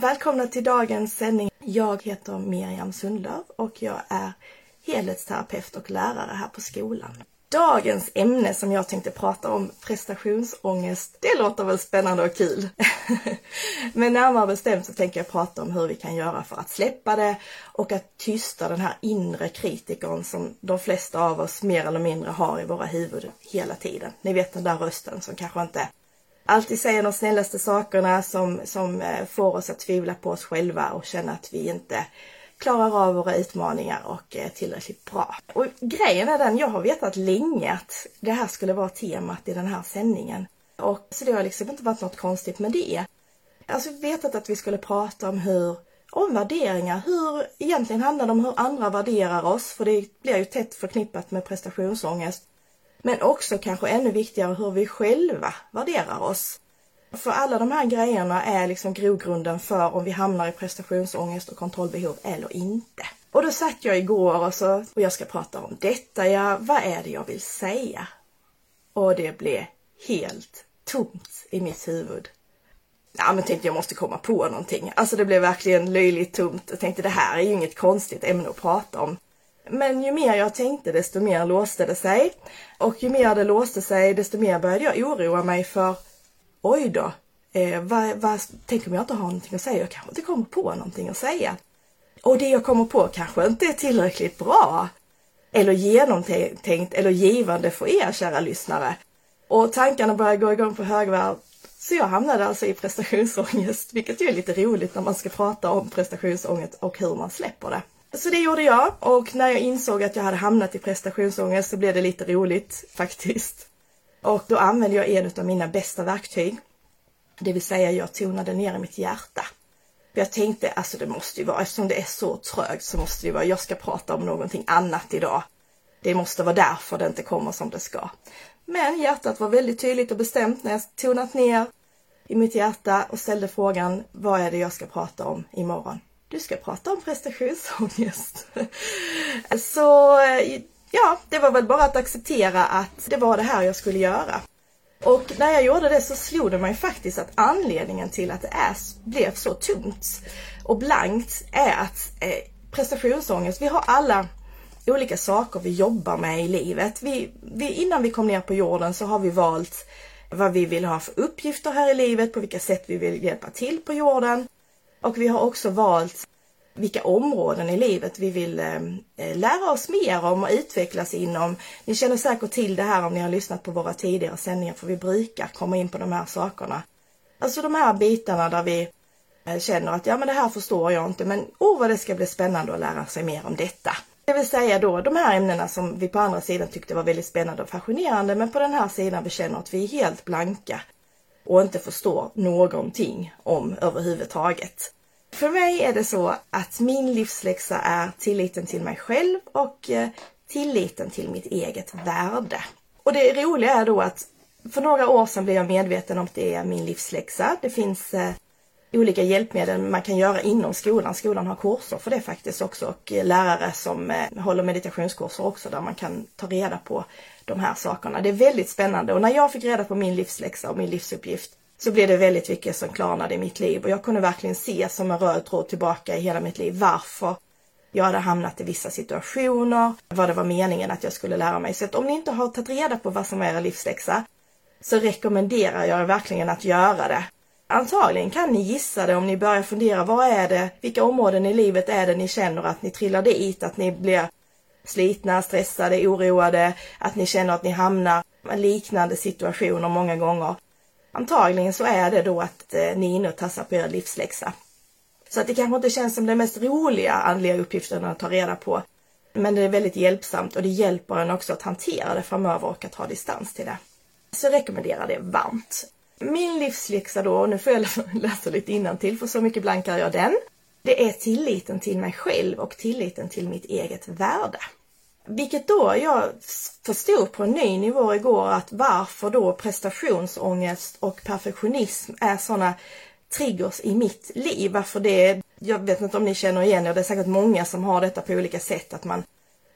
Välkomna till dagens sändning. Jag heter Miriam Sundlöv och jag är helhetsterapeut och lärare här på skolan. Dagens ämne som jag tänkte prata om, prestationsångest, det låter väl spännande och kul. Men närmare bestämt så tänker jag prata om hur vi kan göra för att släppa det och att tysta den här inre kritikern som de flesta av oss mer eller mindre har i våra huvuden hela tiden. Ni vet den där rösten som kanske inte alltid säger de snällaste sakerna som, som eh, får oss att tvivla på oss själva och känna att vi inte klarar av våra utmaningar och är tillräckligt bra. Och grejen är den, jag har vetat länge att det här skulle vara temat i den här sändningen. Och så det har liksom inte varit något konstigt med det. Alltså vetat att vi skulle prata om hur om värderingar, hur egentligen handlar det om hur andra värderar oss, för det blir ju tätt förknippat med prestationsångest. Men också kanske ännu viktigare hur vi själva värderar oss. För alla de här grejerna är liksom grogrunden för om vi hamnar i prestationsångest och kontrollbehov eller inte. Och då satt jag igår och så, och jag ska prata om detta, ja, vad är det jag vill säga? Och det blev helt tomt i mitt huvud. Ja, men tänkte jag måste komma på någonting. Alltså det blev verkligen löjligt tomt. Jag tänkte det här är ju inget konstigt ämne att prata om. Men ju mer jag tänkte desto mer låste det sig. Och ju mer det låste sig desto mer började jag oroa mig för oj då, eh, vad, vad, tänk om jag inte har någonting att säga, jag kanske inte kommer på någonting att säga. Och det jag kommer på kanske inte är tillräckligt bra. Eller genomtänkt eller givande för er kära lyssnare. Och tankarna började gå igång på högvarv. Så jag hamnade alltså i prestationsångest, vilket ju är lite roligt när man ska prata om prestationsångest och hur man släpper det. Så det gjorde jag och när jag insåg att jag hade hamnat i prestationsångest så blev det lite roligt faktiskt. Och då använde jag en av mina bästa verktyg. Det vill säga jag tonade ner mitt hjärta. Jag tänkte, alltså det måste ju vara, eftersom det är så trögt så måste det vara, jag ska prata om någonting annat idag. Det måste vara därför det inte kommer som det ska. Men hjärtat var väldigt tydligt och bestämt när jag tonat ner i mitt hjärta och ställde frågan, vad är det jag ska prata om imorgon? Du ska prata om prestationsångest. så ja, det var väl bara att acceptera att det var det här jag skulle göra. Och när jag gjorde det så slog det mig faktiskt att anledningen till att det är, blev så tungt och blankt är att eh, prestationsångest, vi har alla olika saker vi jobbar med i livet. Vi, vi, innan vi kom ner på jorden så har vi valt vad vi vill ha för uppgifter här i livet, på vilka sätt vi vill hjälpa till på jorden. Och vi har också valt vilka områden i livet vi vill ehm, eh, lära oss mer om och utvecklas inom. Ni känner säkert till det här om ni har lyssnat på våra tidigare sändningar för vi brukar komma in på de här sakerna. Alltså de här bitarna där vi eh, känner att ja men det här förstår jag inte men oh vad det ska bli spännande att lära sig mer om detta. Det vill säga då de här ämnena som vi på andra sidan tyckte var väldigt spännande och fascinerande men på den här sidan vi känner att vi är helt blanka och inte förstår någonting om överhuvudtaget. För mig är det så att min livsläxa är tilliten till mig själv och eh, tilliten till mitt eget värde. Och det roliga är då att för några år sedan blev jag medveten om att det är min livsläxa. Det finns eh, olika hjälpmedel man kan göra inom skolan. Skolan har kurser för det faktiskt också och eh, lärare som håller meditationskurser också där man kan ta reda på de här sakerna. Det är väldigt spännande och när jag fick reda på min livsläxa och min livsuppgift så blev det väldigt mycket som klarnade i mitt liv och jag kunde verkligen se som en röd tråd tillbaka i hela mitt liv varför jag hade hamnat i vissa situationer, vad det var meningen att jag skulle lära mig. Så att om ni inte har tagit reda på vad som är er livsläxa så rekommenderar jag verkligen att göra det. Antagligen kan ni gissa det om ni börjar fundera, vad är det, vilka områden i livet är det ni känner att ni trillar dit, att ni blir slitna, stressade, oroade, att ni känner att ni hamnar i liknande situationer många gånger. Antagligen så är det då att eh, ni är inne och tassar på er livsläxa. Så att det kanske inte känns som den mest roliga andliga uppgiften att ta reda på. Men det är väldigt hjälpsamt och det hjälper en också att hantera det framöver och att ha distans till det. Så jag rekommenderar det varmt. Min livsläxa då, och nu får jag läsa lite till för så mycket blankar jag den. Det är tilliten till mig själv och tilliten till mitt eget värde. Vilket då jag förstod på en ny nivå igår att varför då prestationsångest och perfektionism är sådana triggers i mitt liv. Varför det, jag vet inte om ni känner igen er, det är säkert många som har detta på olika sätt, att man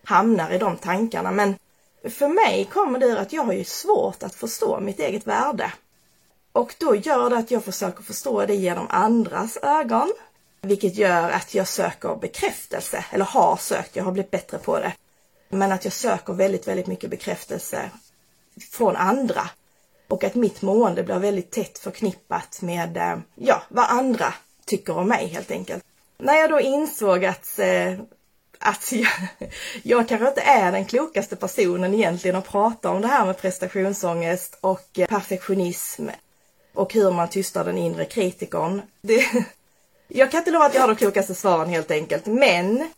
hamnar i de tankarna. Men för mig kommer det ur att jag har ju svårt att förstå mitt eget värde. Och då gör det att jag försöker förstå det genom andras ögon. Vilket gör att jag söker bekräftelse, eller har sökt, jag har blivit bättre på det. Men att jag söker väldigt, väldigt mycket bekräftelse från andra. Och att mitt mående blir väldigt tätt förknippat med, eh, ja, vad andra tycker om mig helt enkelt. När jag då insåg att, eh, att jag, jag kanske inte är den klokaste personen egentligen att prata om det här med prestationsångest och eh, perfektionism och hur man tystar den inre kritikern. Det, jag kan inte lova att jag har de klokaste svaren helt enkelt, men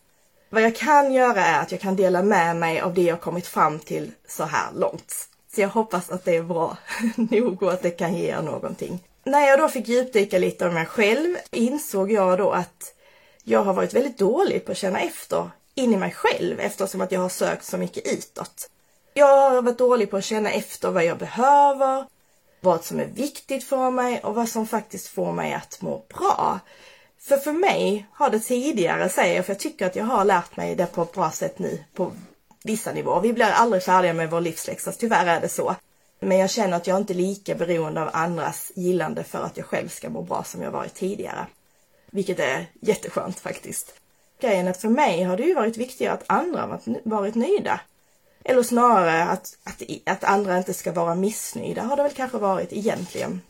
vad jag kan göra är att jag kan dela med mig av det jag kommit fram till så här långt. Så jag hoppas att det är bra nog och att det kan ge er någonting. När jag då fick djupdyka lite om mig själv insåg jag då att jag har varit väldigt dålig på att känna efter in i mig själv eftersom att jag har sökt så mycket utåt. Jag har varit dålig på att känna efter vad jag behöver, vad som är viktigt för mig och vad som faktiskt får mig att må bra. För för mig har det tidigare, säger jag, för jag tycker att jag har lärt mig det på ett bra sätt nu på vissa nivåer. Vi blir aldrig färdiga med vår livsläxa, tyvärr är det så. Men jag känner att jag inte är lika beroende av andras gillande för att jag själv ska må bra som jag varit tidigare. Vilket är jätteskönt faktiskt. Grejen är att för mig har det ju varit viktigare att andra varit nöjda. Eller snarare att, att, att andra inte ska vara missnöjda har det väl kanske varit egentligen.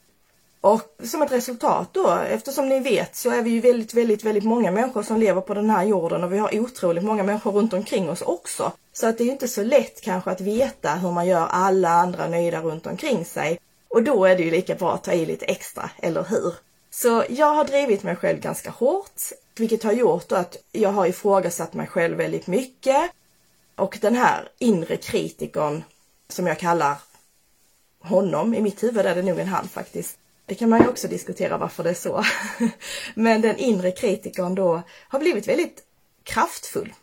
Och som ett resultat då, eftersom ni vet så är vi ju väldigt, väldigt, väldigt många människor som lever på den här jorden och vi har otroligt många människor runt omkring oss också. Så att det är inte så lätt kanske att veta hur man gör alla andra nöjda runt omkring sig. Och då är det ju lika bra att ta i lite extra, eller hur? Så jag har drivit mig själv ganska hårt, vilket har gjort att jag har ifrågasatt mig själv väldigt mycket. Och den här inre kritikern, som jag kallar honom, i mitt huvud är det nog en han faktiskt, det kan man ju också diskutera varför det är så. Men den inre kritikern då har blivit väldigt kraftfull.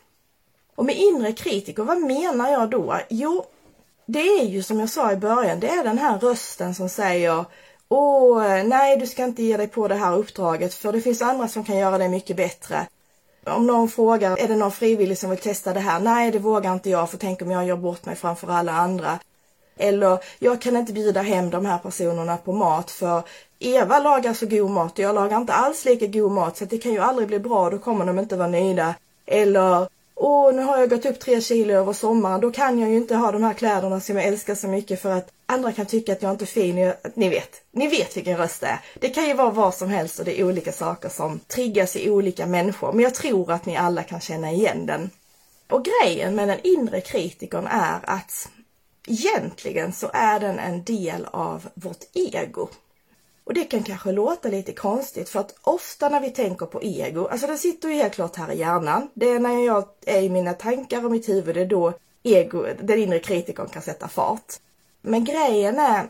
Och med inre kritiker, vad menar jag då? Jo, det är ju som jag sa i början, det är den här rösten som säger Åh, nej du ska inte ge dig på det här uppdraget för det finns andra som kan göra det mycket bättre. Om någon frågar, är det någon frivillig som vill testa det här? Nej, det vågar inte jag för tänk om jag gör bort mig framför alla andra. Eller jag kan inte bjuda hem de här personerna på mat för Eva lagar så god mat och jag lagar inte alls lika god mat så det kan ju aldrig bli bra, då kommer de inte vara nöjda. Eller åh nu har jag gått upp tre kilo över sommaren, då kan jag ju inte ha de här kläderna som jag älskar så mycket för att andra kan tycka att jag inte är fin. Ni vet, ni vet vilken röst det är. Det kan ju vara vad som helst och det är olika saker som triggas i olika människor. Men jag tror att ni alla kan känna igen den. Och grejen med den inre kritikern är att egentligen så är den en del av vårt ego. Och det kan kanske låta lite konstigt för att ofta när vi tänker på ego, alltså det sitter ju helt klart här i hjärnan. Det är när jag är i mina tankar och mitt huvud, det är då ego, den inre kritikern kan sätta fart. Men grejen är,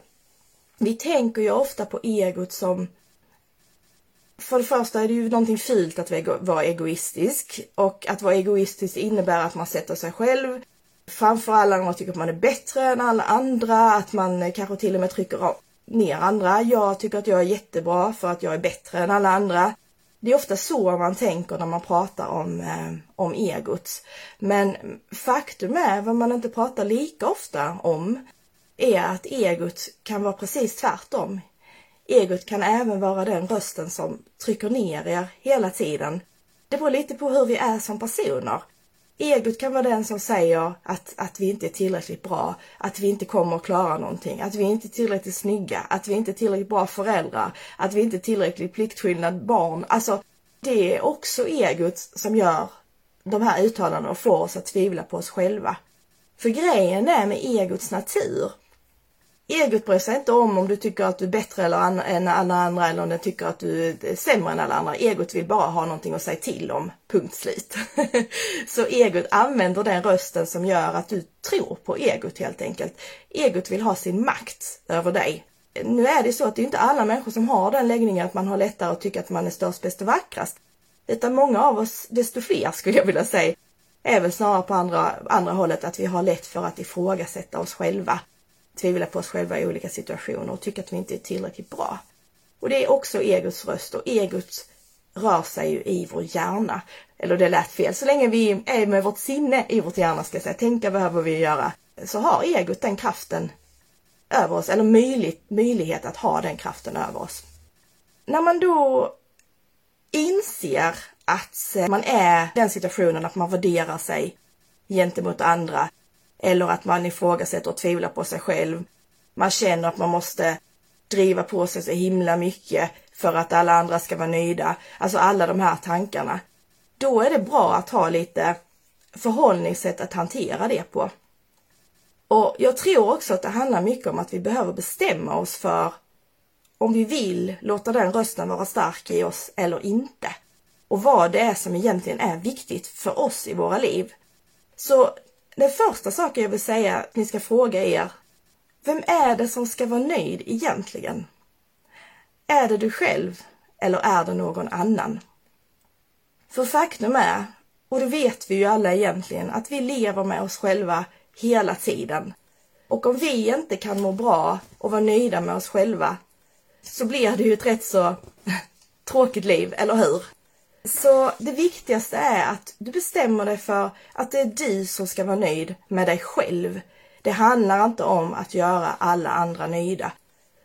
vi tänker ju ofta på egot som för det första är det ju någonting fult att vara egoistisk och att vara egoistisk innebär att man sätter sig själv framför alla andra tycker att man är bättre än alla andra, att man eh, kanske till och med trycker ner andra. Jag tycker att jag är jättebra för att jag är bättre än alla andra. Det är ofta så man tänker när man pratar om, eh, om egot. Men faktum är, vad man inte pratar lika ofta om, är att egot kan vara precis tvärtom. Egot kan även vara den rösten som trycker ner er hela tiden. Det beror lite på hur vi är som personer. Egot kan vara den som säger att, att vi inte är tillräckligt bra, att vi inte kommer att klara någonting, att vi inte är tillräckligt snygga, att vi inte är tillräckligt bra föräldrar, att vi inte är tillräckligt pliktskyldiga barn. Alltså, det är också egot som gör de här uttalandena och får oss att tvivla på oss själva. För grejen är med egots natur Egot bryr sig inte om om du tycker att du är bättre än alla andra eller om den tycker att du är sämre än alla andra. Egot vill bara ha någonting att säga till om, punkt slut. så egot använder den rösten som gör att du tror på egot helt enkelt. Egot vill ha sin makt över dig. Nu är det så att det är inte alla människor som har den läggningen att man har lättare att tycka att man är störst, bäst och vackrast. Utan många av oss, desto fler skulle jag vilja säga, är väl snarare på andra, andra hållet att vi har lätt för att ifrågasätta oss själva tvivla på oss själva i olika situationer och tycka att vi inte är tillräckligt bra. Och det är också egots röst och egot rör sig ju i vår hjärna. Eller det lät fel. Så länge vi är med vårt sinne i vårt hjärna, ska jag säga, tänka behöver vi göra, så har egot den kraften över oss, eller möjligt, möjlighet att ha den kraften över oss. När man då inser att man är i den situationen att man värderar sig gentemot andra eller att man ifrågasätter och tvivlar på sig själv. Man känner att man måste driva på sig så himla mycket för att alla andra ska vara nöjda. Alltså alla de här tankarna. Då är det bra att ha lite förhållningssätt att hantera det på. Och jag tror också att det handlar mycket om att vi behöver bestämma oss för om vi vill låta den rösten vara stark i oss eller inte. Och vad det är som egentligen är viktigt för oss i våra liv. Så den första saken jag vill säga att ni ska fråga er. Vem är det som ska vara nöjd egentligen? Är det du själv eller är det någon annan? För faktum är, och det vet vi ju alla egentligen, att vi lever med oss själva hela tiden. Och om vi inte kan må bra och vara nöjda med oss själva så blir det ju ett rätt så tråkigt liv, eller hur? Så det viktigaste är att du bestämmer dig för att det är du som ska vara nöjd med dig själv. Det handlar inte om att göra alla andra nöjda.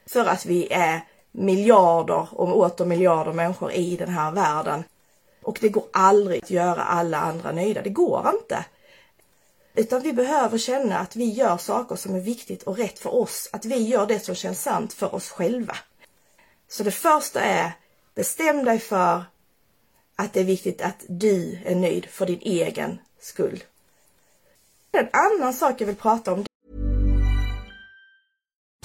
För att vi är miljarder och åter miljarder människor i den här världen. Och det går aldrig att göra alla andra nöjda. Det går inte. Utan vi behöver känna att vi gör saker som är viktigt och rätt för oss. Att vi gör det som känns sant för oss själva. Så det första är, bestäm dig för att det är viktigt att du är nöjd för din egen skull. En annan sak jag vill prata om.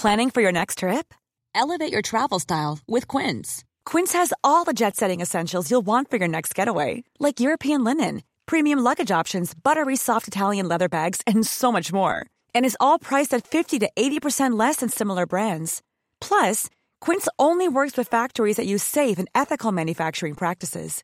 Planning for your next trip? Elevate your travel style with Quince. Quince has all the jet-setting essentials you'll want for your next getaway, like European linen, premium luggage options, buttery soft Italian leather bags, and so much more. And is all priced at 50 to 80% less than similar brands. Plus, Quince only works with factories that use safe and ethical manufacturing practices.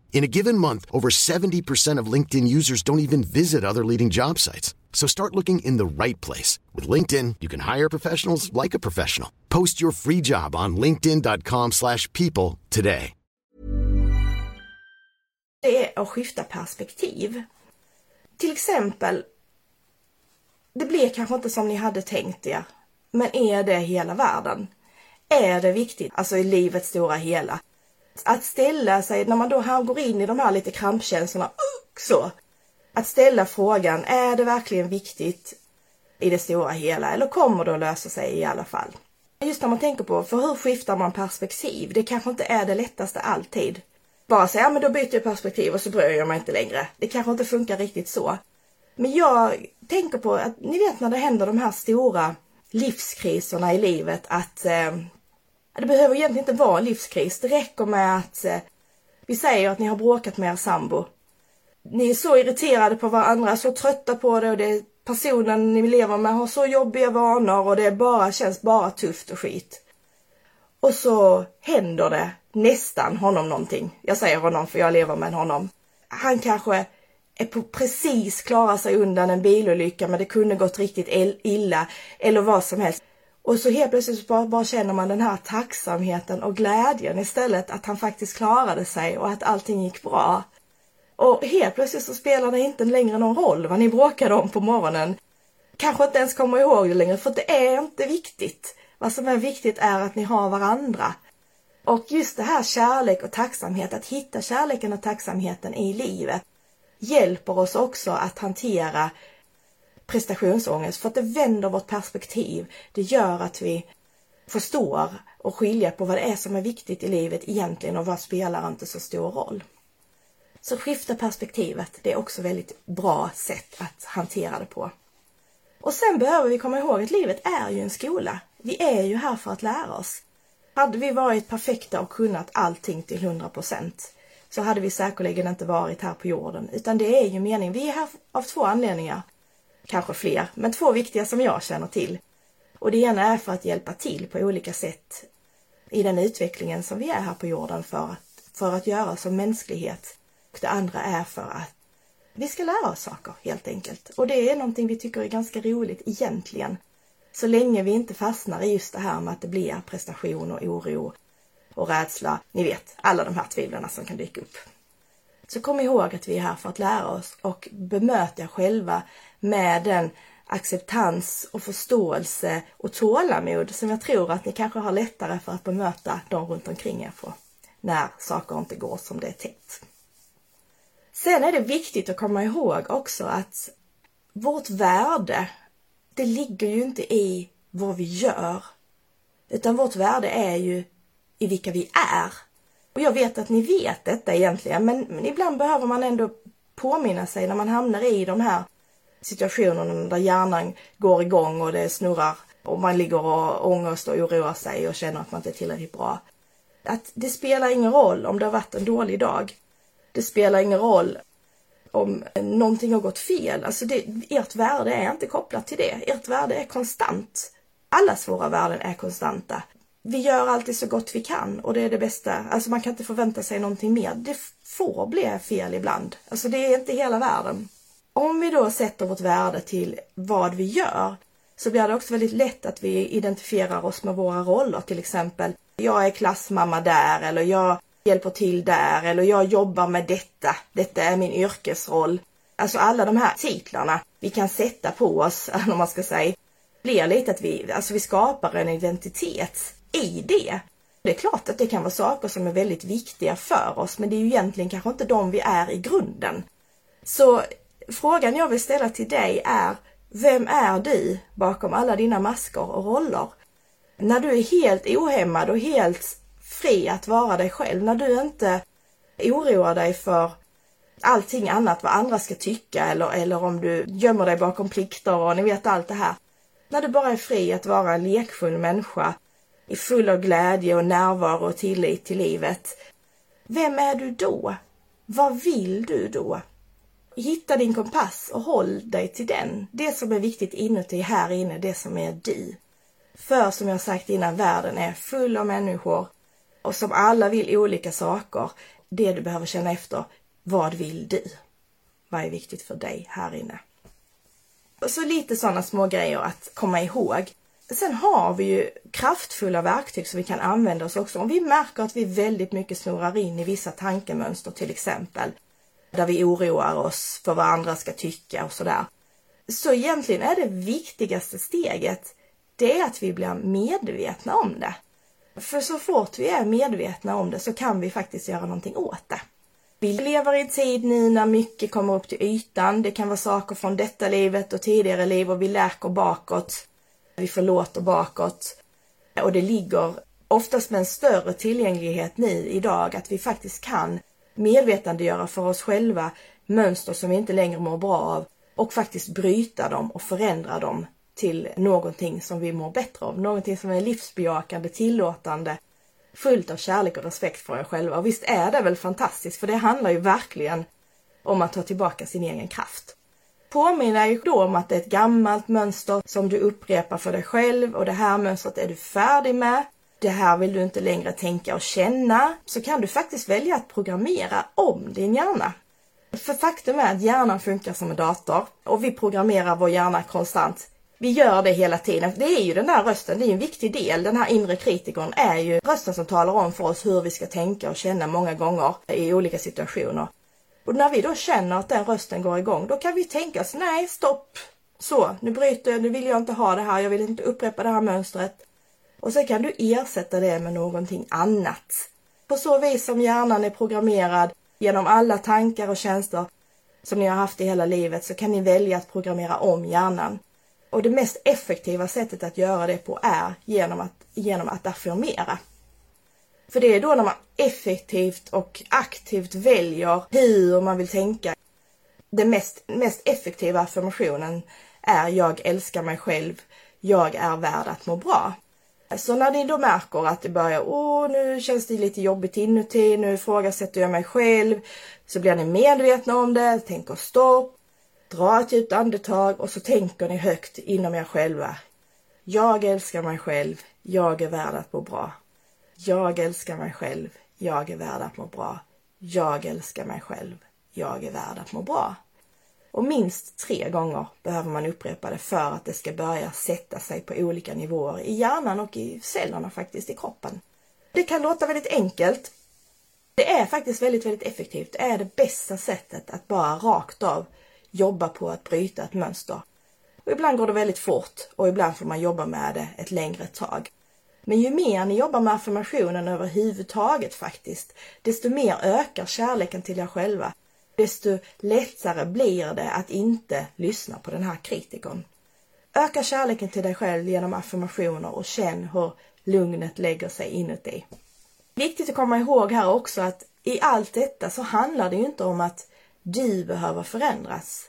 In a given month, over 70% of LinkedIn users don't even visit other leading job sites. So start looking in the right place. With LinkedIn, you can hire professionals like a professional. Post your free job on linkedin.com slash people today. Det är att skifta perspektiv. Till exempel, det blir kanske inte som ni hade tänkt er. Men är det hela världen? Är det viktigt, alltså i livets stora hela? Att ställa sig, när man då går in i de här lite krampkänslorna, så, att ställa frågan, är det verkligen viktigt i det stora hela eller kommer det att lösa sig i alla fall? Just när man tänker på, för hur skiftar man perspektiv? Det kanske inte är det lättaste alltid. Bara säga, ja men då byter jag perspektiv och så bryr jag mig inte längre. Det kanske inte funkar riktigt så. Men jag tänker på att ni vet när det händer de här stora livskriserna i livet att eh, det behöver egentligen inte vara en livskris. Det räcker med att eh, vi säger att ni har bråkat med er sambo ni är så irriterade på varandra, så trötta på det och det är personen ni lever med har så jobbiga vanor och det bara känns bara tufft och skit. Och så händer det nästan honom någonting. Jag säger honom för jag lever med honom. Han kanske är på precis klara sig undan en bilolycka men det kunde gått riktigt illa eller vad som helst. Och så helt plötsligt bara, bara känner man den här tacksamheten och glädjen istället att han faktiskt klarade sig och att allting gick bra. Och helt plötsligt så spelar det inte längre någon roll vad ni bråkade om på morgonen. Kanske inte ens kommer ihåg det längre för det är inte viktigt. Vad som är viktigt är att ni har varandra. Och just det här kärlek och tacksamhet, att hitta kärleken och tacksamheten i livet hjälper oss också att hantera prestationsångest för att det vänder vårt perspektiv. Det gör att vi förstår och skiljer på vad det är som är viktigt i livet egentligen och vad spelar inte så stor roll. Så skifta perspektivet, det är också väldigt bra sätt att hantera det på. Och sen behöver vi komma ihåg att livet är ju en skola. Vi är ju här för att lära oss. Hade vi varit perfekta och kunnat allting till 100% så hade vi säkerligen inte varit här på jorden. Utan det är ju meningen. Vi är här av två anledningar. Kanske fler, men två viktiga som jag känner till. Och det ena är för att hjälpa till på olika sätt i den utvecklingen som vi är här på jorden för att, för att göra som mänsklighet och det andra är för att vi ska lära oss saker helt enkelt. Och det är någonting vi tycker är ganska roligt egentligen. Så länge vi inte fastnar i just det här med att det blir prestation och oro och rädsla. Ni vet, alla de här tvivlarna som kan dyka upp. Så kom ihåg att vi är här för att lära oss och bemöta er själva med den acceptans och förståelse och tålamod som jag tror att ni kanske har lättare för att bemöta de runt omkring er på när saker inte går som det är tänkt. Sen är det viktigt att komma ihåg också att vårt värde, det ligger ju inte i vad vi gör, utan vårt värde är ju i vilka vi är. Och jag vet att ni vet detta egentligen, men, men ibland behöver man ändå påminna sig när man hamnar i de här Situationer där hjärnan går igång och det snurrar och man ligger och ångest och oroar sig och känner att man inte är tillräckligt bra. Att det spelar ingen roll om det har varit en dålig dag. Det spelar ingen roll om någonting har gått fel. Alltså det, ert värde är inte kopplat till det. Ert värde är konstant. Allas våra värden är konstanta. Vi gör alltid så gott vi kan och det är det bästa. Alltså man kan inte förvänta sig någonting mer. Det får bli fel ibland. Alltså det är inte hela världen. Om vi då sätter vårt värde till vad vi gör så blir det också väldigt lätt att vi identifierar oss med våra roller. Till exempel, jag är klassmamma där eller jag hjälper till där eller jag jobbar med detta. Detta är min yrkesroll. Alltså alla de här titlarna vi kan sätta på oss, om man ska säga, blir lite att vi, alltså vi skapar en identitet i det. Det är klart att det kan vara saker som är väldigt viktiga för oss, men det är ju egentligen kanske inte de vi är i grunden. Så frågan jag vill ställa till dig är, vem är du bakom alla dina masker och roller? När du är helt ohämmad och helt fri att vara dig själv. När du inte oroar dig för allting annat, vad andra ska tycka eller, eller om du gömmer dig bakom plikter och ni vet allt det här. När du bara är fri att vara en lekfull människa i full av glädje och närvaro och tillit till livet. Vem är du då? Vad vill du då? Hitta din kompass och håll dig till den. Det som är viktigt inuti här inne, det som är du. För som jag sagt innan, världen är full av människor och som alla vill olika saker. Det du behöver känna efter, vad vill du? Vad är viktigt för dig här inne? Så lite sådana små grejer att komma ihåg. Sen har vi ju kraftfulla verktyg som vi kan använda oss också. Om vi märker att vi väldigt mycket snurrar in i vissa tankemönster till exempel, där vi oroar oss för vad andra ska tycka och sådär. Så egentligen är det viktigaste steget, det är att vi blir medvetna om det. För så fort vi är medvetna om det så kan vi faktiskt göra någonting åt det. Vi lever i en tid nu när mycket kommer upp till ytan. Det kan vara saker från detta livet och tidigare liv och vi läker bakåt. Vi förlåter bakåt. Och det ligger oftast med en större tillgänglighet nu idag att vi faktiskt kan medvetandegöra för oss själva mönster som vi inte längre mår bra av och faktiskt bryta dem och förändra dem till någonting som vi mår bättre av. Någonting som är livsbejakande, tillåtande, fullt av kärlek och respekt för er själva. Och visst är det väl fantastiskt, för det handlar ju verkligen om att ta tillbaka sin egen kraft. Påminner ju då om att det är ett gammalt mönster som du upprepar för dig själv och det här mönstret är du färdig med. Det här vill du inte längre tänka och känna. Så kan du faktiskt välja att programmera om din hjärna. För faktum är att hjärnan funkar som en dator och vi programmerar vår hjärna konstant vi gör det hela tiden. Det är ju den där rösten, det är en viktig del. Den här inre kritikern är ju rösten som talar om för oss hur vi ska tänka och känna många gånger i olika situationer. Och när vi då känner att den rösten går igång, då kan vi tänka oss, nej stopp, så, nu bryter jag, nu vill jag inte ha det här, jag vill inte upprepa det här mönstret. Och sen kan du ersätta det med någonting annat. På så vis som hjärnan är programmerad genom alla tankar och tjänster som ni har haft i hela livet så kan ni välja att programmera om hjärnan. Och det mest effektiva sättet att göra det på är genom att, genom att affirmera. För det är då när man effektivt och aktivt väljer hur man vill tänka. Den mest, mest effektiva affirmationen är jag älskar mig själv, jag är värd att må bra. Så när ni då märker att det börjar, åh nu känns det lite jobbigt inuti, nu ifrågasätter jag mig själv, så blir ni medvetna om det, tänker stopp, Dra ett djupt andetag och så tänker ni högt inom er själva. Jag älskar mig själv. Jag är värd att må bra. Jag älskar mig själv. Jag är värd att må bra. Jag älskar mig själv. Jag är värd att må bra. Och minst tre gånger behöver man upprepa det för att det ska börja sätta sig på olika nivåer i hjärnan och i cellerna faktiskt i kroppen. Det kan låta väldigt enkelt. Det är faktiskt väldigt, väldigt effektivt. Det är det bästa sättet att bara rakt av jobba på att bryta ett mönster. Och ibland går det väldigt fort och ibland får man jobba med det ett längre tag. Men ju mer ni jobbar med affirmationen överhuvudtaget faktiskt, desto mer ökar kärleken till er själva. Desto lättare blir det att inte lyssna på den här kritikern. Öka kärleken till dig själv genom affirmationer och känn hur lugnet lägger sig inuti. Viktigt att komma ihåg här också att i allt detta så handlar det ju inte om att du behöver förändras.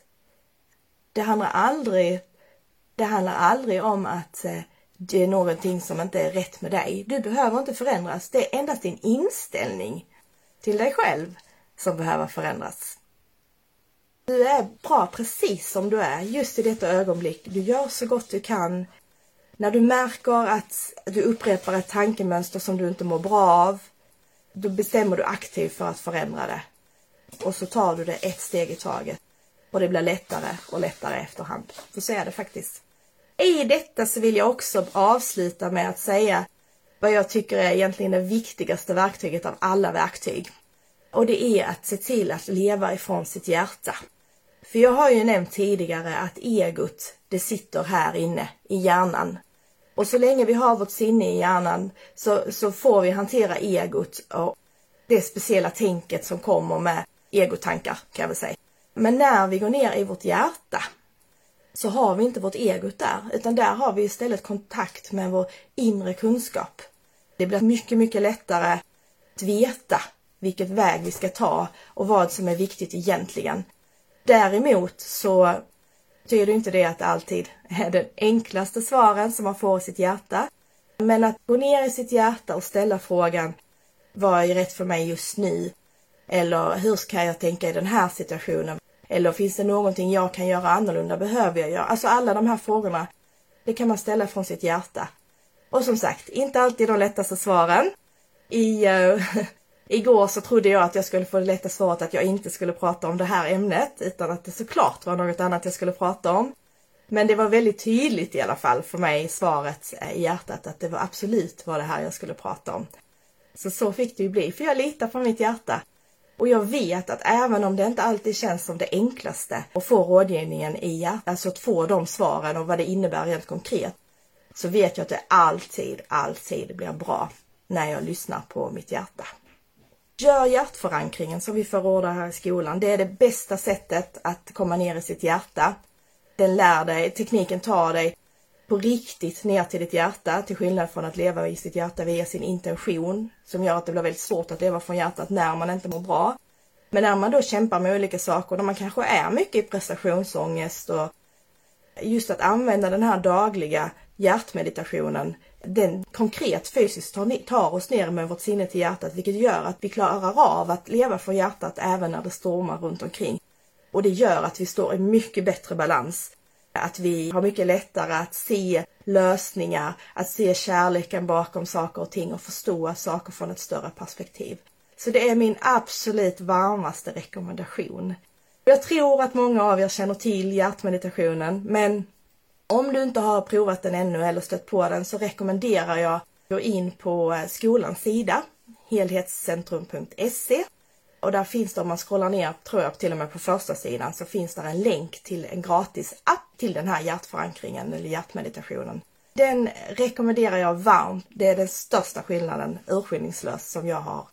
Det handlar aldrig, det handlar aldrig om att eh, det är någonting som inte är rätt med dig. Du behöver inte förändras. Det är endast din inställning till dig själv som behöver förändras. Du är bra precis som du är just i detta ögonblick. Du gör så gott du kan. När du märker att du upprepar ett tankemönster som du inte mår bra av, då bestämmer du aktivt för att förändra det och så tar du det ett steg i taget. Och det blir lättare och lättare efterhand. För så är det faktiskt. I detta så vill jag också avsluta med att säga vad jag tycker är egentligen det viktigaste verktyget av alla verktyg. Och det är att se till att leva ifrån sitt hjärta. För jag har ju nämnt tidigare att egot, det sitter här inne i hjärnan. Och så länge vi har vårt sinne i hjärnan så, så får vi hantera egot och det speciella tänket som kommer med egotankar kan jag väl säga. Men när vi går ner i vårt hjärta så har vi inte vårt egot där, utan där har vi istället kontakt med vår inre kunskap. Det blir mycket, mycket lättare att veta vilket väg vi ska ta och vad som är viktigt egentligen. Däremot så betyder inte det att det alltid är den enklaste svaren som man får i sitt hjärta. Men att gå ner i sitt hjärta och ställa frågan vad är rätt för mig just nu? Eller hur ska jag tänka i den här situationen? Eller finns det någonting jag kan göra annorlunda? Behöver jag göra? Alltså alla de här frågorna, det kan man ställa från sitt hjärta. Och som sagt, inte alltid de lättaste svaren. I, uh, igår så trodde jag att jag skulle få det lätta svaret att jag inte skulle prata om det här ämnet utan att det såklart var något annat jag skulle prata om. Men det var väldigt tydligt i alla fall för mig, svaret eh, i hjärtat, att det var absolut var det här jag skulle prata om. Så så fick det ju bli, för jag litar på mitt hjärta. Och jag vet att även om det inte alltid känns som det enklaste att få rådgivningen i hjärtat, alltså att få de svaren och vad det innebär rent konkret, så vet jag att det alltid, alltid blir bra när jag lyssnar på mitt hjärta. Gör hjärtförankringen som vi förordar här i skolan. Det är det bästa sättet att komma ner i sitt hjärta. Den lär dig, tekniken tar dig på riktigt ner till ditt hjärta till skillnad från att leva i sitt hjärta via sin intention som gör att det blir väldigt svårt att leva från hjärtat när man inte mår bra. Men när man då kämpar med olika saker, när man kanske är mycket i prestationsångest och just att använda den här dagliga hjärtmeditationen, den konkret fysiskt tar oss ner med vårt sinne till hjärtat, vilket gör att vi klarar av att leva för hjärtat även när det stormar runt omkring. Och det gör att vi står i mycket bättre balans. Att vi har mycket lättare att se lösningar, att se kärleken bakom saker och ting och förstå saker från ett större perspektiv. Så det är min absolut varmaste rekommendation. Jag tror att många av er känner till hjärtmeditationen, men om du inte har provat den ännu eller stött på den så rekommenderar jag att gå in på eh, skolans sida, helhetscentrum.se och där finns det, om man scrollar ner, tror jag till och med på första sidan, så finns där en länk till en gratis app till den här hjärtförankringen eller hjärtmeditationen. Den rekommenderar jag varmt. Det är den största skillnaden urskillningslöst som jag har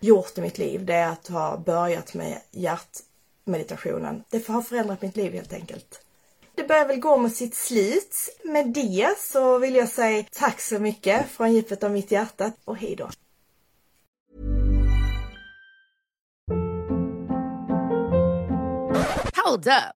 gjort i mitt liv. Det är att ha börjat med hjärtmeditationen. Det har förändrat mitt liv helt enkelt. Det börjar väl gå mot sitt slut. Med det så vill jag säga tack så mycket från djupet av mitt hjärta och hej då! Hold up.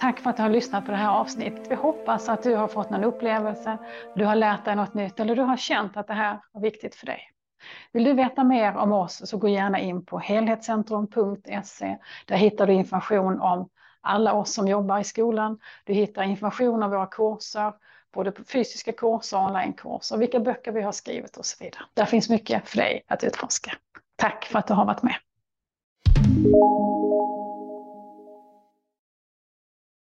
Tack för att du har lyssnat på det här avsnittet. Vi hoppas att du har fått någon upplevelse, du har lärt dig något nytt eller du har känt att det här var viktigt för dig. Vill du veta mer om oss så gå gärna in på helhetscentrum.se. Där hittar du information om alla oss som jobbar i skolan. Du hittar information om våra kurser, både fysiska kurser och onlinekurser, vilka böcker vi har skrivit och så vidare. Där finns mycket för dig att utforska. Tack för att du har varit med.